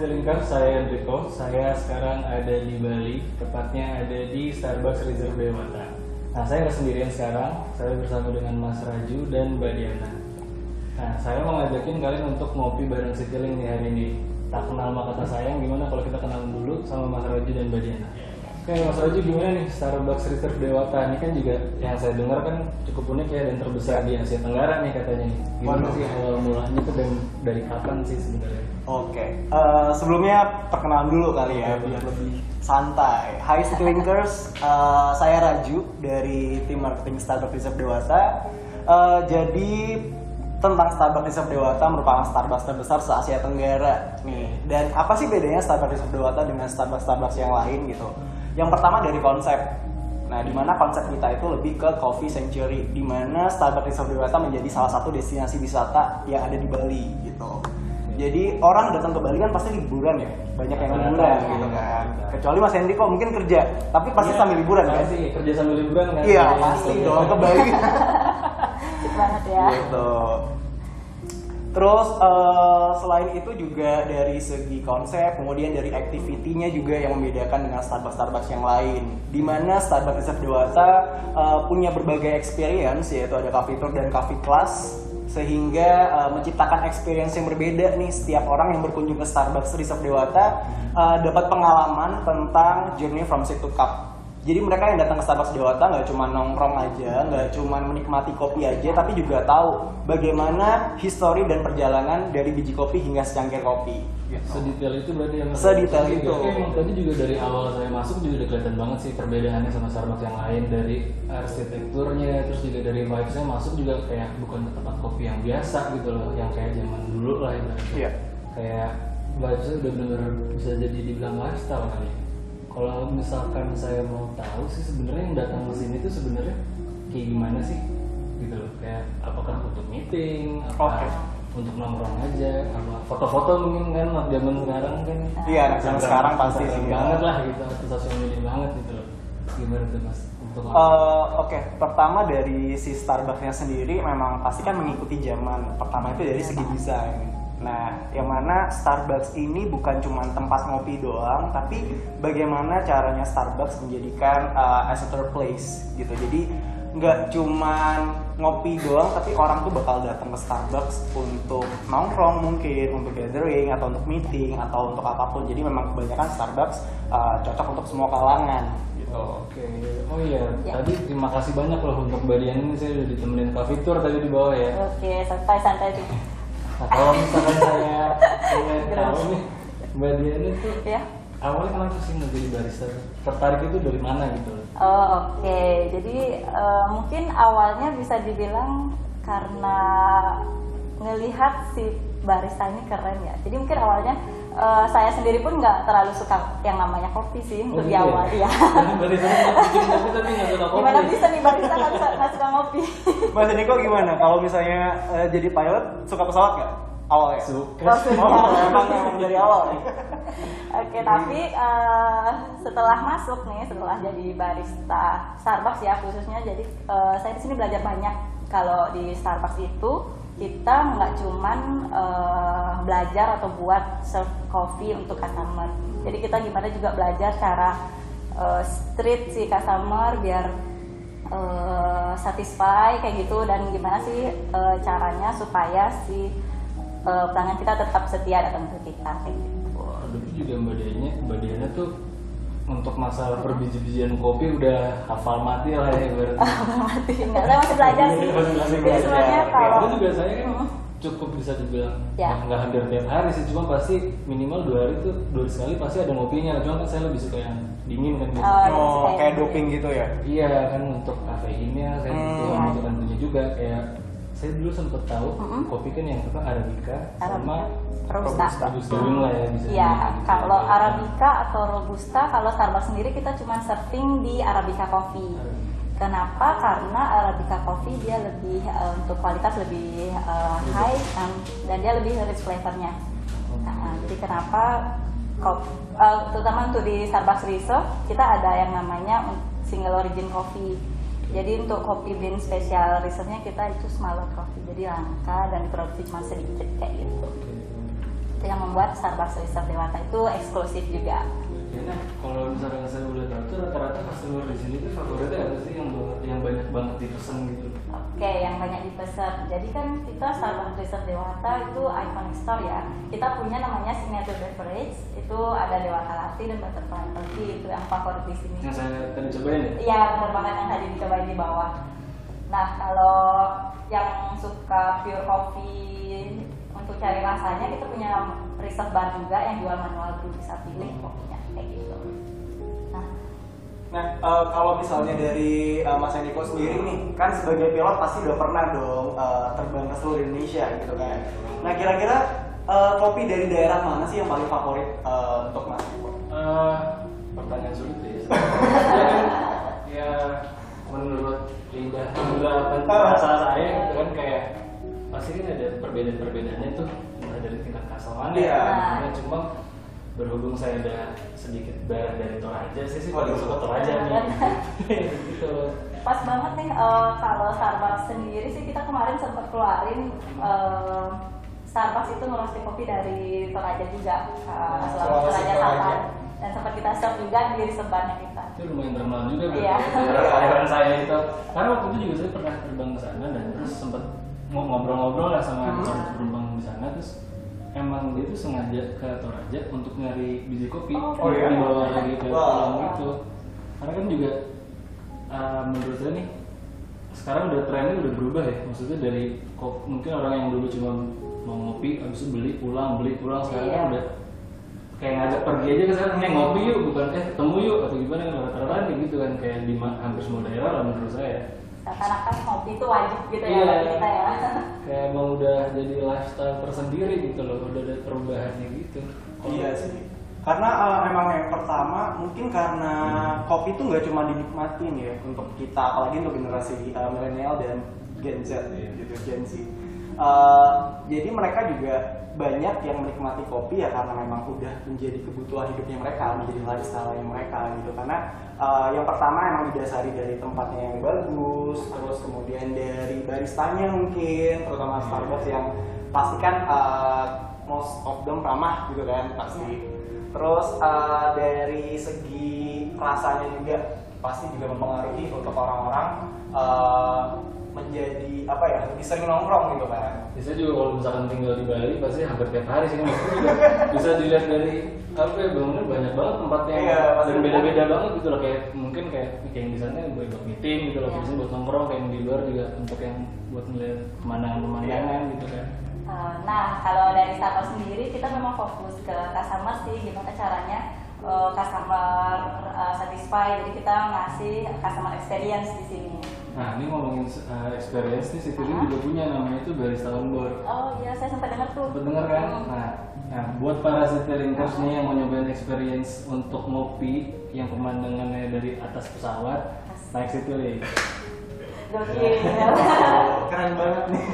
Stilingkar, saya Enrico. Saya sekarang ada di Bali, tepatnya ada di Starbucks Reserve Dewata. Nah, saya nggak sendirian sekarang, saya bersama dengan Mas Raju dan Mbak Diana. Nah, saya mau ngajakin kalian untuk ngopi bareng Citiling nih hari ini. Tak kenal maka tak sayang, gimana kalau kita kenalan dulu sama Mas Raju dan Mbak Diana? Oke, Mas Raju gimana nih Starbucks Reserve Dewata? Ini kan juga yang saya dengar kan cukup unik ya dan terbesar di Asia Tenggara nih katanya nih. Gimana Waduh. sih awal mulanya tuh dan dari kapan sih sebenarnya? Oke, eh, sebelumnya perkenalan dulu kali ya, Oke, biar lebih santai. Hai Citilinkers, eh, saya Raju dari tim marketing Starbucks Reserve Dewata. Eh, jadi tentang Starbucks Reserve Dewata merupakan Starbucks terbesar se Asia Tenggara nih. Dan apa sih bedanya Starbucks Reserve Dewata dengan Starbucks Starbucks yang lain gitu? Yang pertama dari konsep. Nah, di mana konsep kita itu lebih ke coffee century, di mana Starbucks Reserve Dewata menjadi salah satu destinasi wisata yang ada di Bali gitu. Jadi orang datang ke Bali kan pasti liburan ya, banyak yang liburan gitu kan. Kecuali Mas Hendriko mungkin kerja, tapi pasti Iya, sambil liburan kan? Pasti kerja sambil liburan kan? Iya pasti dong ke Bali. Banget ya. gitu. Terus eh, selain itu juga dari segi konsep, kemudian dari activity-nya juga yang membedakan dengan Starbucks-Starbucks yang lain. Di mana Starbucks Reserve Dewata eh, punya berbagai experience, yaitu ada coffee tour dan coffee class, sehingga eh, menciptakan experience yang berbeda nih setiap orang yang berkunjung ke Starbucks Reserve Dewata eh, dapat pengalaman tentang journey from seat to cup. Jadi mereka yang datang ke Starbucks Dewata nggak cuma nongkrong aja, nggak cuma menikmati kopi aja, tapi juga tahu bagaimana histori dan perjalanan dari biji kopi hingga secangkir kopi. Gitu. Sedetail itu berarti yang Sedetail itu. eh, Emang tadi juga dari awal saya masuk juga udah kelihatan banget sih perbedaannya sama Starbucks yang lain dari arsitekturnya terus juga dari vibes-nya masuk juga kayak bukan tempat kopi yang biasa gitu loh yang kayak zaman dulu lah ibaratnya. Iya. Kayak vibes-nya udah bener-bener bisa jadi dibilang lifestyle kali ya. Kalau misalkan saya mau tahu sih sebenarnya yang datang ke sini tuh sebenarnya kayak gimana sih gitu loh kayak apakah untuk meeting apa Oke. untuk nongkrong aja sama foto-foto mungkin kan zaman sekarang kan Iya, anak zaman sekarang pasti sih, ya. banget lah gitu atau sosial media banget gitu loh gimana tuh mas untuk Eh, Oke, pertama dari si Starbucks-nya sendiri memang pasti kan mengikuti zaman. Pertama itu dari segi desain. Nah, yang mana Starbucks ini bukan cuma tempat ngopi doang, tapi bagaimana caranya Starbucks menjadikan uh, as a third place gitu. Jadi nggak cuma ngopi doang, tapi orang tuh bakal datang ke Starbucks untuk nongkrong mungkin, untuk gathering atau untuk meeting atau untuk apa pun. Jadi memang kebanyakan Starbucks uh, cocok untuk semua kalangan gitu. Oke, oh iya, Ya. tadi terima kasih banyak loh untuk Mbak Dian ini saya udah ditemenin coffee tour tadi di bawah ya. Oke, santai-santai dulu. Nah, kalau misalkan saya ingin tahu nih, Mbak Dian itu Ya. awalnya kenapa sih mau jadi barista? Tertarik itu dari mana gitu? Oh, oke. Jadi eh, mungkin awalnya bisa dibilang karena ngelihat si barista ini keren ya. Jadi mungkin awalnya eh, saya sendiri pun nggak terlalu suka yang namanya kopi sih untuk di gitu awal ya. Kopi. Gimana bisa nih barista nggak suka, nggak suka ngopi? Mas Niko gimana? Kalau misalnya eh, jadi pilot suka pesawat nggak? Awalnya? Suka. Oh, suka. Oh, emang, emang dari awal nih. Oke, tapi eh, setelah masuk nih, setelah jadi barista Starbucks ya khususnya, jadi eh, saya di sini belajar banyak. Kalau di Starbucks itu kita nggak cuman eh, belajar atau buat serve coffee untuk customer. Jadi kita gimana juga belajar cara eh, treat si customer biar eh, satisfy kayak gitu dan gimana sih eh, caranya supaya si eh, pelanggan kita tetap setia datang ke kita kayak gitu. Wah, tapi juga Mbak Diannya, Mbak Diannya tuh untuk masalah perbiji-bijian kopi udah hafal mati lah ya berarti. mati enggak saya masih belajar sih Masih belajar. jadi sebenarnya Oke. kalau Itu juga saya kan cukup bisa dibilang Ya. nggak nggak hampir tiap hari sih cuma pasti minimal dua hari tuh dua hari sekali pasti ada ngopinya cuma kan saya lebih suka yang dingin kan biasanya. Oh, Oh, kayak gitu. doping gitu ya? iya kan untuk kafeinnya saya Hmm. butuh membutuhkan punya juga kayak saya dulu sempet tahu Mm-mm. kopi kan yang apa arabica sama Arabica. Robusta. robusta wing lah ya bisa Ya, kalau Arabica atau Robusta, kalau Starbucks sendiri kita cuma serving di Arabica Coffee. Kenapa? Karena Arabica Coffee dia lebih eh, untuk kualitas lebih eh, high dan, dan dia lebih rich flavornya. Nah, jadi kenapa kop, eh, terutama untuk di Starbucks Reserve kita ada yang namanya single origin coffee. Jadi untuk kopi bean spesial reserve-nya kita itu smaller coffee, jadi langka dan produksi cuma sedikit kayak gitu. Oke. yang membuat Starbucks Reserve Dewata itu eksklusif juga. Nah, kalau misalnya saya boleh tahu rata-rata customer di sini tuh favoritnya apa sih yang yang banyak banget dipesan gitu? Oke, yang banyak dipesan. Jadi kan kita Starbucks Reserve Dewata itu iconic store ya. Kita punya namanya signature beverage. Itu ada Dewata Latte dan Butterfly Coffee itu yang favorit di sini. Yang saya tadi cobain ya? Iya, benar banget yang tadi dicobain di bawah. Nah, kalau yang suka pure coffee untuk cari rasanya kita punya reserve bar juga yang jual manual brew bisa pilih kopinya kayak gitu. Nah, eh, kalau misalnya dari eh, Mas Eniko sendiri nih, kan sebagai pilot pasti udah pernah dong eh, terbang ke seluruh Indonesia gitu kan. Nah, kira-kira eh, kopi dari daerah mana sih yang paling favorit eh, untuk Mas Eniko? Eh, pertanyaan sulit ya. ya, menurut lidah lidah bahasa saya gitu kan kayak pasti kan ada perbedaan-perbedaannya tuh dari tingkat kasamannya Iya. ya, cuma berhubung saya ada sedikit darah dari Toraja saya sih paling suka Toraja nih gitu pas banget nih eh, kalau Starbucks sendiri sih kita kemarin sempat keluarin eh, Starbucks itu ngerosting kopi dari Toraja juga uh, Sulawesi Toraja. Selatan dan sempat kita serve juga di sebarnya kita. itu lumayan terkenal juga berarti Iya. daerah kelahiran saya itu karena waktu itu juga saya pernah terbang ke sana dan terus sempat ngobrol-ngobrol lah sama Hmm. calon penumpang di sana terus emang dia tuh sengaja ke Toraja untuk nyari biji kopi Oh, Oh, iya? dibawa lagi ke Wow. pulang gitu karena kan juga uh, menurut saya nih sekarang udah trennya udah berubah ya maksudnya dari kop- mungkin orang yang dulu cuma mau ngopi habis itu beli pulang beli pulang sekarang Iya. kan udah kayak ngajak pergi aja ke sana eh ngopi yuk bukan eh ketemu yuk atau gimana kan rata-rata kayak gitu kan kayak di hampir semua daerah lah menurut saya Seakan-akan kopi itu wajib gitu ya Iya. bagi kita ya. kayak emang udah jadi lifestyle tersendiri gitu loh udah ada perubahannya gitu Iya sih. Karena eh, emang yang pertama mungkin karena kopi itu nggak cuma dinikmatin ya untuk kita, apalagi untuk generasi eh, milenial dan Gen Z gitu Gen Z. Eh, jadi mereka juga banyak yang menikmati kopi ya karena memang udah menjadi kebutuhan hidupnya mereka, menjadi lifestyle mereka gitu. Karena eh, yang pertama emang didasari dari tempatnya yang bagus, terus kemudian dari baristanya mungkin, terutama Starbucks yang pastikan eh, most of them ramah gitu kan pasti. Terus eh, dari segi rasanya juga pasti juga mempengaruhi untuk orang-orang eh, menjadi apa ya lebih sering nongkrong gitu kan. bisa juga kalau misalkan tinggal di Bali pasti hampir tiap hari sih kan juga bisa dilihat dari apa ya bangunan banyak banget tempatnya Iya, dan beda-beda banget gitu loh kayak mungkin kayak kayak yang di sana buat buat meeting gitu loh Iya. biasanya buat nongkrong kayak yang di luar juga untuk yang buat melihat pemandangan-pemandangan gitu kan Eh, Nah, kalau dari Starbucks sendiri kita memang fokus ke customer sih gimana caranya eh, customer eh, satisfy. Jadi kita ngasih customer experience di sini. Nah ini ngomongin uh, experience nih Siti Lin Ah. juga punya namanya itu barista on board Oh iya, saya sempat dengar tuh. Sempat dengar kan? Hmm. Nah, nah buat para Citylink-ers nih yang mau nyobain experience untuk ngopi yang pemandangannya dari atas pesawat, naik Citylink. Gokil. Keren banget nih.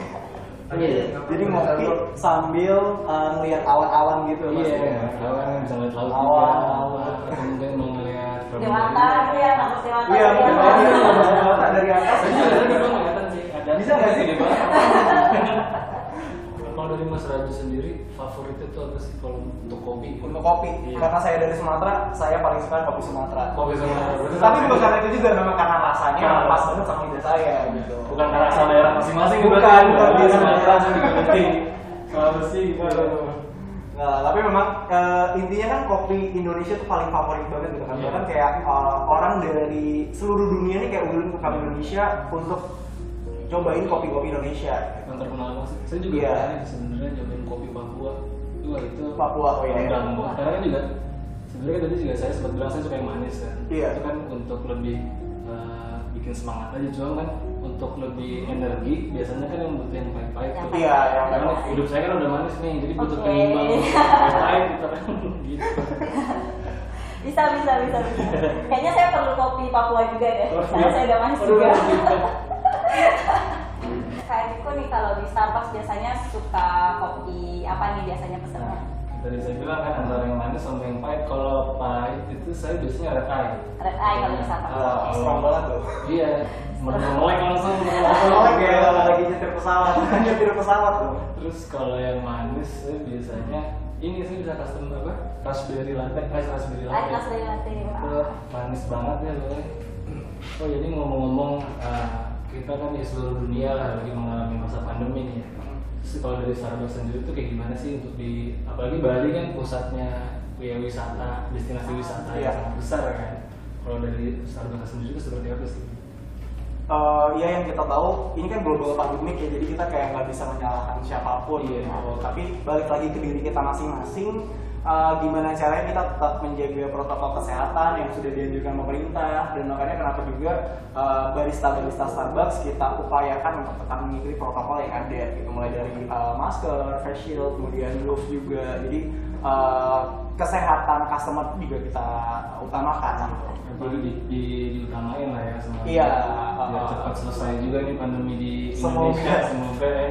Iya. Jadi ngopi sambil ngelihat awan-awan gitu. Iya, awan ngeliat laut Awan, awan. Atau mungkin mau ngeliat Dewata, iya, Dewata. Iya, Iya. dari atas. Bisa nggak sih? Kalau dari Mas Raju sendiri, favoritnya tuh apa sih kalau untuk kopi? Untuk kopi, Iya. karena saya dari Sumatera, saya paling suka kopi Sumatera. Kopi sama Tapi bukan karena itu juga, memang karena rasanya Karena- pas banget sama lidah saya gitu. bukan karena asal daerah masing-masing Bukan, bukan. di Sumatera juga penting. Gitu. Nah, tapi memang eh, intinya kan kopi Indonesia tuh paling favorit banget gitu kan. Iya. Bahkan kayak eh, orang dari seluruh dunia nih kayak ulun ke kami Indonesia untuk cobain kopi-kopi Indonesia. yang terkenal banget sih. Saya juga Iya. pernah nih sebenarnya nyobain kopi Papua. Itu wah, itu Papua, oh iya. Papua. Karena kan juga sebenarnya tadi juga saya sempat bilang saya suka yang manis kan. Iya. Itu kan untuk lebih eh, bikin semangat aja cuma kan untuk lebih energi biasanya kan yang butuh yang pahit-pahit Yang tuh. Iya, yang Karena hidup saya kan udah manis nih, jadi butuh Oke. penyeimbang pahit gitu kan. gitu. Bisa, bisa, bisa, bisa. Kayaknya saya perlu kopi Papua juga deh. Oh, Karena iya. saya udah manis Aduh, juga. gitu. Kayak Riko nih kalau di Starbucks biasanya suka kopi apa nih biasanya pesennya? Nah, tadi saya bilang kan antara yang manis sama yang pahit. Kalau pahit itu saya biasanya red eye. Red eye kalau di Starbucks. Wah, strong banget tuh. Iya, melek langsung. Oh, kayak lagi nyetir pesawat, nyetir pesawat tuh. Terus kalau yang manis saya biasanya ini sih bisa custom apa? Raspberry latte, ice raspberry Ice latte. raspberry latte. Itu manis banget ya loh. Oh jadi ngomong-ngomong eh, kita kan di seluruh dunia lah lagi mengalami masa pandemi nih. ya. Terus kalau dari Starbucks sendiri tuh kayak gimana sih untuk di apalagi Bali kan pusatnya ya wisata, destinasi wisata Iya. yang sangat besar kan. Kalau dari Starbucks sendiri itu seperti apa sih? Eh, ya yang kita tahu ini kan global pandemic ya jadi kita kayak nggak bisa menyalahkan siapa pun Iya. gitu. tapi balik lagi ke diri kita masing-masing eh, gimana caranya kita tetap menjaga protokol kesehatan yang sudah dianjurkan pemerintah dan makanya kenapa juga eh, barista barista Starbucks kita upayakan untuk tetap mengikuti protokol yang ada gitu mulai dari eh, masker, face shield, kemudian gloves juga jadi eh, kesehatan customer juga kita utamakan gitu. Jadi di, di, diutamain lah ya semuanya. Iya. Biar cepat selesai juga nih pandemi di Semoga. Indonesia. Semoga ya.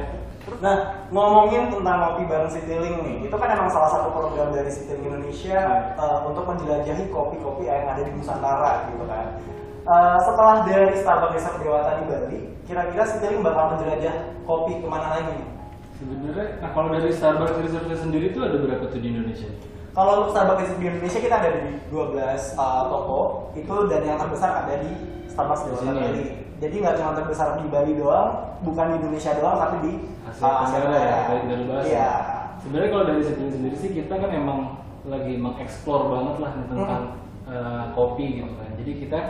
Nah, ngomongin tentang ngopi bareng Citylink nih, itu kan emang salah satu program dari Citylink Indonesia uh, untuk menjelajahi kopi-kopi yang ada di Nusantara gitu kan. Uh, setelah dari Starbucks Desa Dewata di Bali, kira-kira Citylink bakal menjelajah kopi ke mana lagi nih? Sebenarnya, nah kalau dari Starbucks Reserve sendiri itu ada berapa tuh di Indonesia? Kalau untuk Starbucks di Indonesia kita ada di 12 uh, toko, itu dan yang terbesar ada di Starbucks Di. Bali. Jadi nggak cuma terbesar di Bali doang, bukan di Indonesia doang, tapi di Asia uh, Tenggara ya, baik dari bahasa. Iya. Sebenarnya kalau dari sendiri sendiri sih kita kan emang lagi mengeksplor banget lah tentang eh, kopi gitu kan. Jadi kita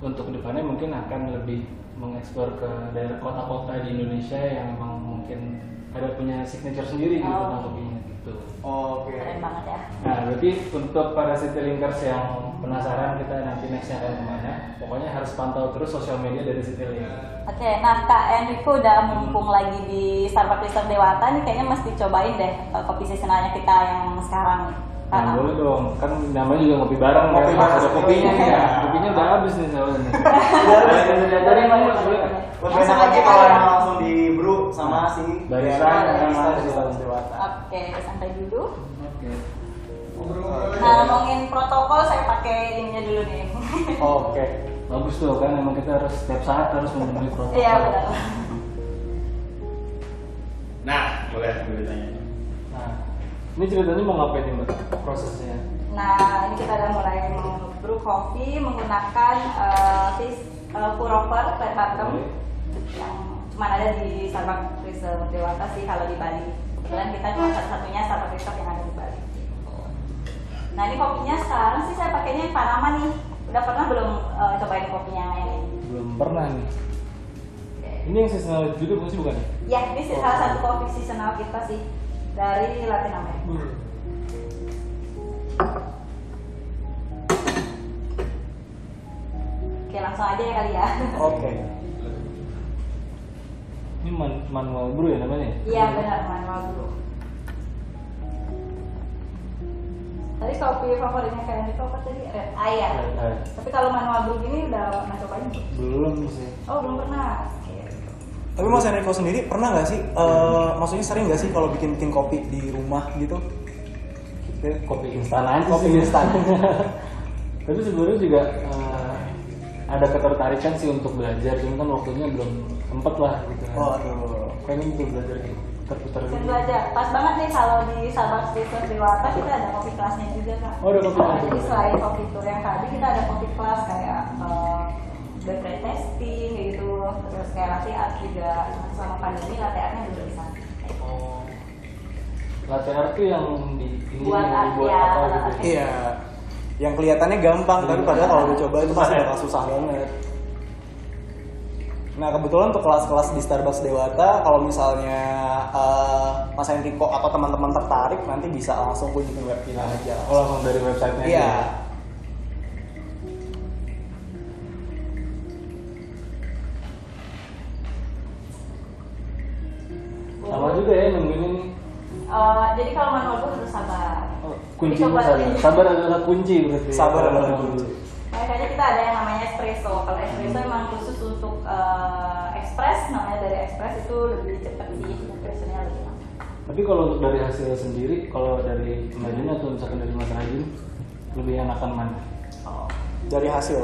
untuk ke depannya mungkin akan lebih mengeksplor ke daerah kota-kota di Indonesia yang emang mungkin ada punya signature sendiri gitu Oh. tentang kopinya gitu. Oke. Keren banget ya. Nah, berarti untuk para Citylinkers yang penasaran kita nanti nextnya akan ke mana, pokoknya harus pantau terus sosial media dari Citylink. Oke, nah Kak Enrico udah mumpung lagi di Starbucks Reserve Dewata nih kayaknya mesti cobain deh kopi seasonalnya kita yang sekarang. Nah, boleh dong, kan namanya juga ngopi bareng Ngopi kan, ada kopinya nih ya, kopinya udah habis nih soalnya. nih. Boleh, Jadi Langsung enak lagi aja kalau ya. emang langsung di brew sama si si di Starbucks Dewata. Oke, santai dulu. Oke. Nah, ngomongin protokol saya pakai ininya dulu nih. Oke. Bagus tuh kan, emang kita harus setiap saat harus memenuhi protokol. Iya benar. Nah, boleh boleh tanya. Nah, ini ceritanya mau ngapain nih mbak prosesnya? Nah, ini kita udah mulai brew kopi menggunakan uh, fish uh, pour over red bottom Oke. yang cuma ada di Starbucks Reserve Dewata sih kalau di Bali. Kebetulan kita cuma satu-satunya Starbucks Reserve yang ada di Bali. Nah ini kopinya sekarang sih saya pakainya yang Panama nih. Udah pernah belum uh, cobain kopinya yang ini? Belum pernah nih. Ini yang seasonal juga bukan sih bukan? ya? Ya, ini sih salah satu kopi seasonal kita sih dari Latin Amerika. Oke, langsung aja ya kali ya. Oke. Ini man manual brew ya namanya? Iya benar manual dulu. Tadi kopi favoritnya kalian itu apa tadi? Red Eye ya. Red Eye. Tapi kalau manual brew gini udah pernah cobain belum? Belum sih. Oh belum pernah. Oke. Tapi Mas Enrico sendiri pernah nggak sih? eh, maksudnya sering nggak sih kalau bikin bikin kopi di rumah gitu? Kita kopi instan aja Kopi instan. Tapi sebenarnya juga eh, ada ketertarikan sih untuk belajar, cuma kan waktunya belum sempet lah gitu. kan. Oh, aduh. Pengen tuh belajar gitu, terputar Bisa gitu. belajar. Pas banget nih kalau di Starbucks Research Dewata kita ada kopi kelasnya juga kak. Oh, ada kopi kelas Jadi selain kopi tour yang tadi kita ada kopi kelas kayak uh, bakery testing gitu, terus kayak latte art juga. Selama pandemi latte artnya juga bisa. Oh. Latte art tuh yang di ini Buat yang art, dibuat ya. apa gitu. ya? Iya. Yang kelihatannya gampang, tapi padahal kalau udah coba itu pasti bakal susah banget. Nah kebetulan untuk kelas-kelas di Starbucks Dewata, kalau misalnya eh, Mas Enrico atau teman-teman tertarik, nanti bisa langsung kunjungin web kita aja. Oh langsung dari websitenya aja Iya. Kunci sabar. Sabar adalah kunci berarti. Sabar adalah kunci. Makanya kita ada yang namanya espresso. Kalau espresso memang khusus untuk uh, express, namanya dari express itu lebih cepat sih, espressonya lebih lama. Tapi kalau untuk dari hasil sendiri, kalau dari Mbak atau misalkan dari Mas Rajin, lebih enakan mana? Oh, Dari hasil,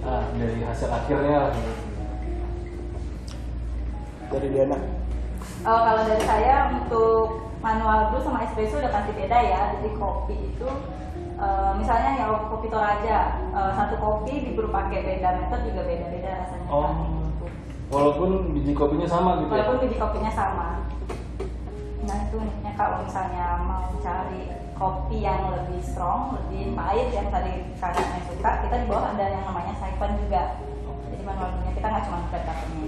Ah, dari hasil akhirnya lah. dari Diana. Oh, kalau dari saya untuk manual brew sama espresso udah pasti beda ya. Jadi kopi itu eh, misalnya ya kopi Toraja eh, satu kopi dibrew pakai beda metode juga beda-beda rasanya. Oh. kan, gitu. Walaupun biji kopinya sama gitu ya. Walaupun biji kopinya sama. Nah itu uniknya kalau misalnya mau cari kopi yang lebih strong, lebih pahit yang tadi kakaknya suka, kita di bawah ada yang namanya siphon juga. Jadi manual brewnya kita nggak cuma flat cup-nya.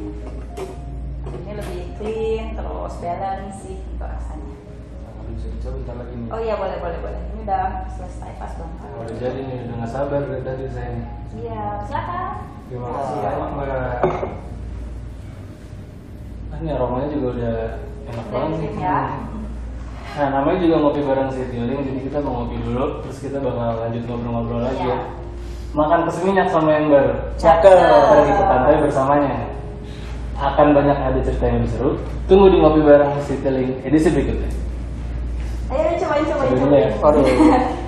Ini lebih clean, terus balance sih untuk rasanya. Nah, bisa dicoba bentar lagi nih. Oh iya boleh boleh boleh. Ini udah selesai pas banget. Oh, udah jadi nih, udah nggak sabar dari tadi saya nih. Iya silakan. Terima kasih banyak mbak. Ah, ini aromanya juga udah enak banget nih. ya. Nah namanya juga ngopi bareng Citylink, jadi kita mau ngopi dulu, terus kita bakal lanjut ngobrol-ngobrol lagi Iya. ya. Makan keseminyak sama yang baru. Cakep. Pergi ke pantai bersamanya. Akan banyak ada cerita yang seru. Tunggu di ngopi bareng Citylink edisi berikutnya. Ayo cobain cobain Cobain dulu ya. Aduh.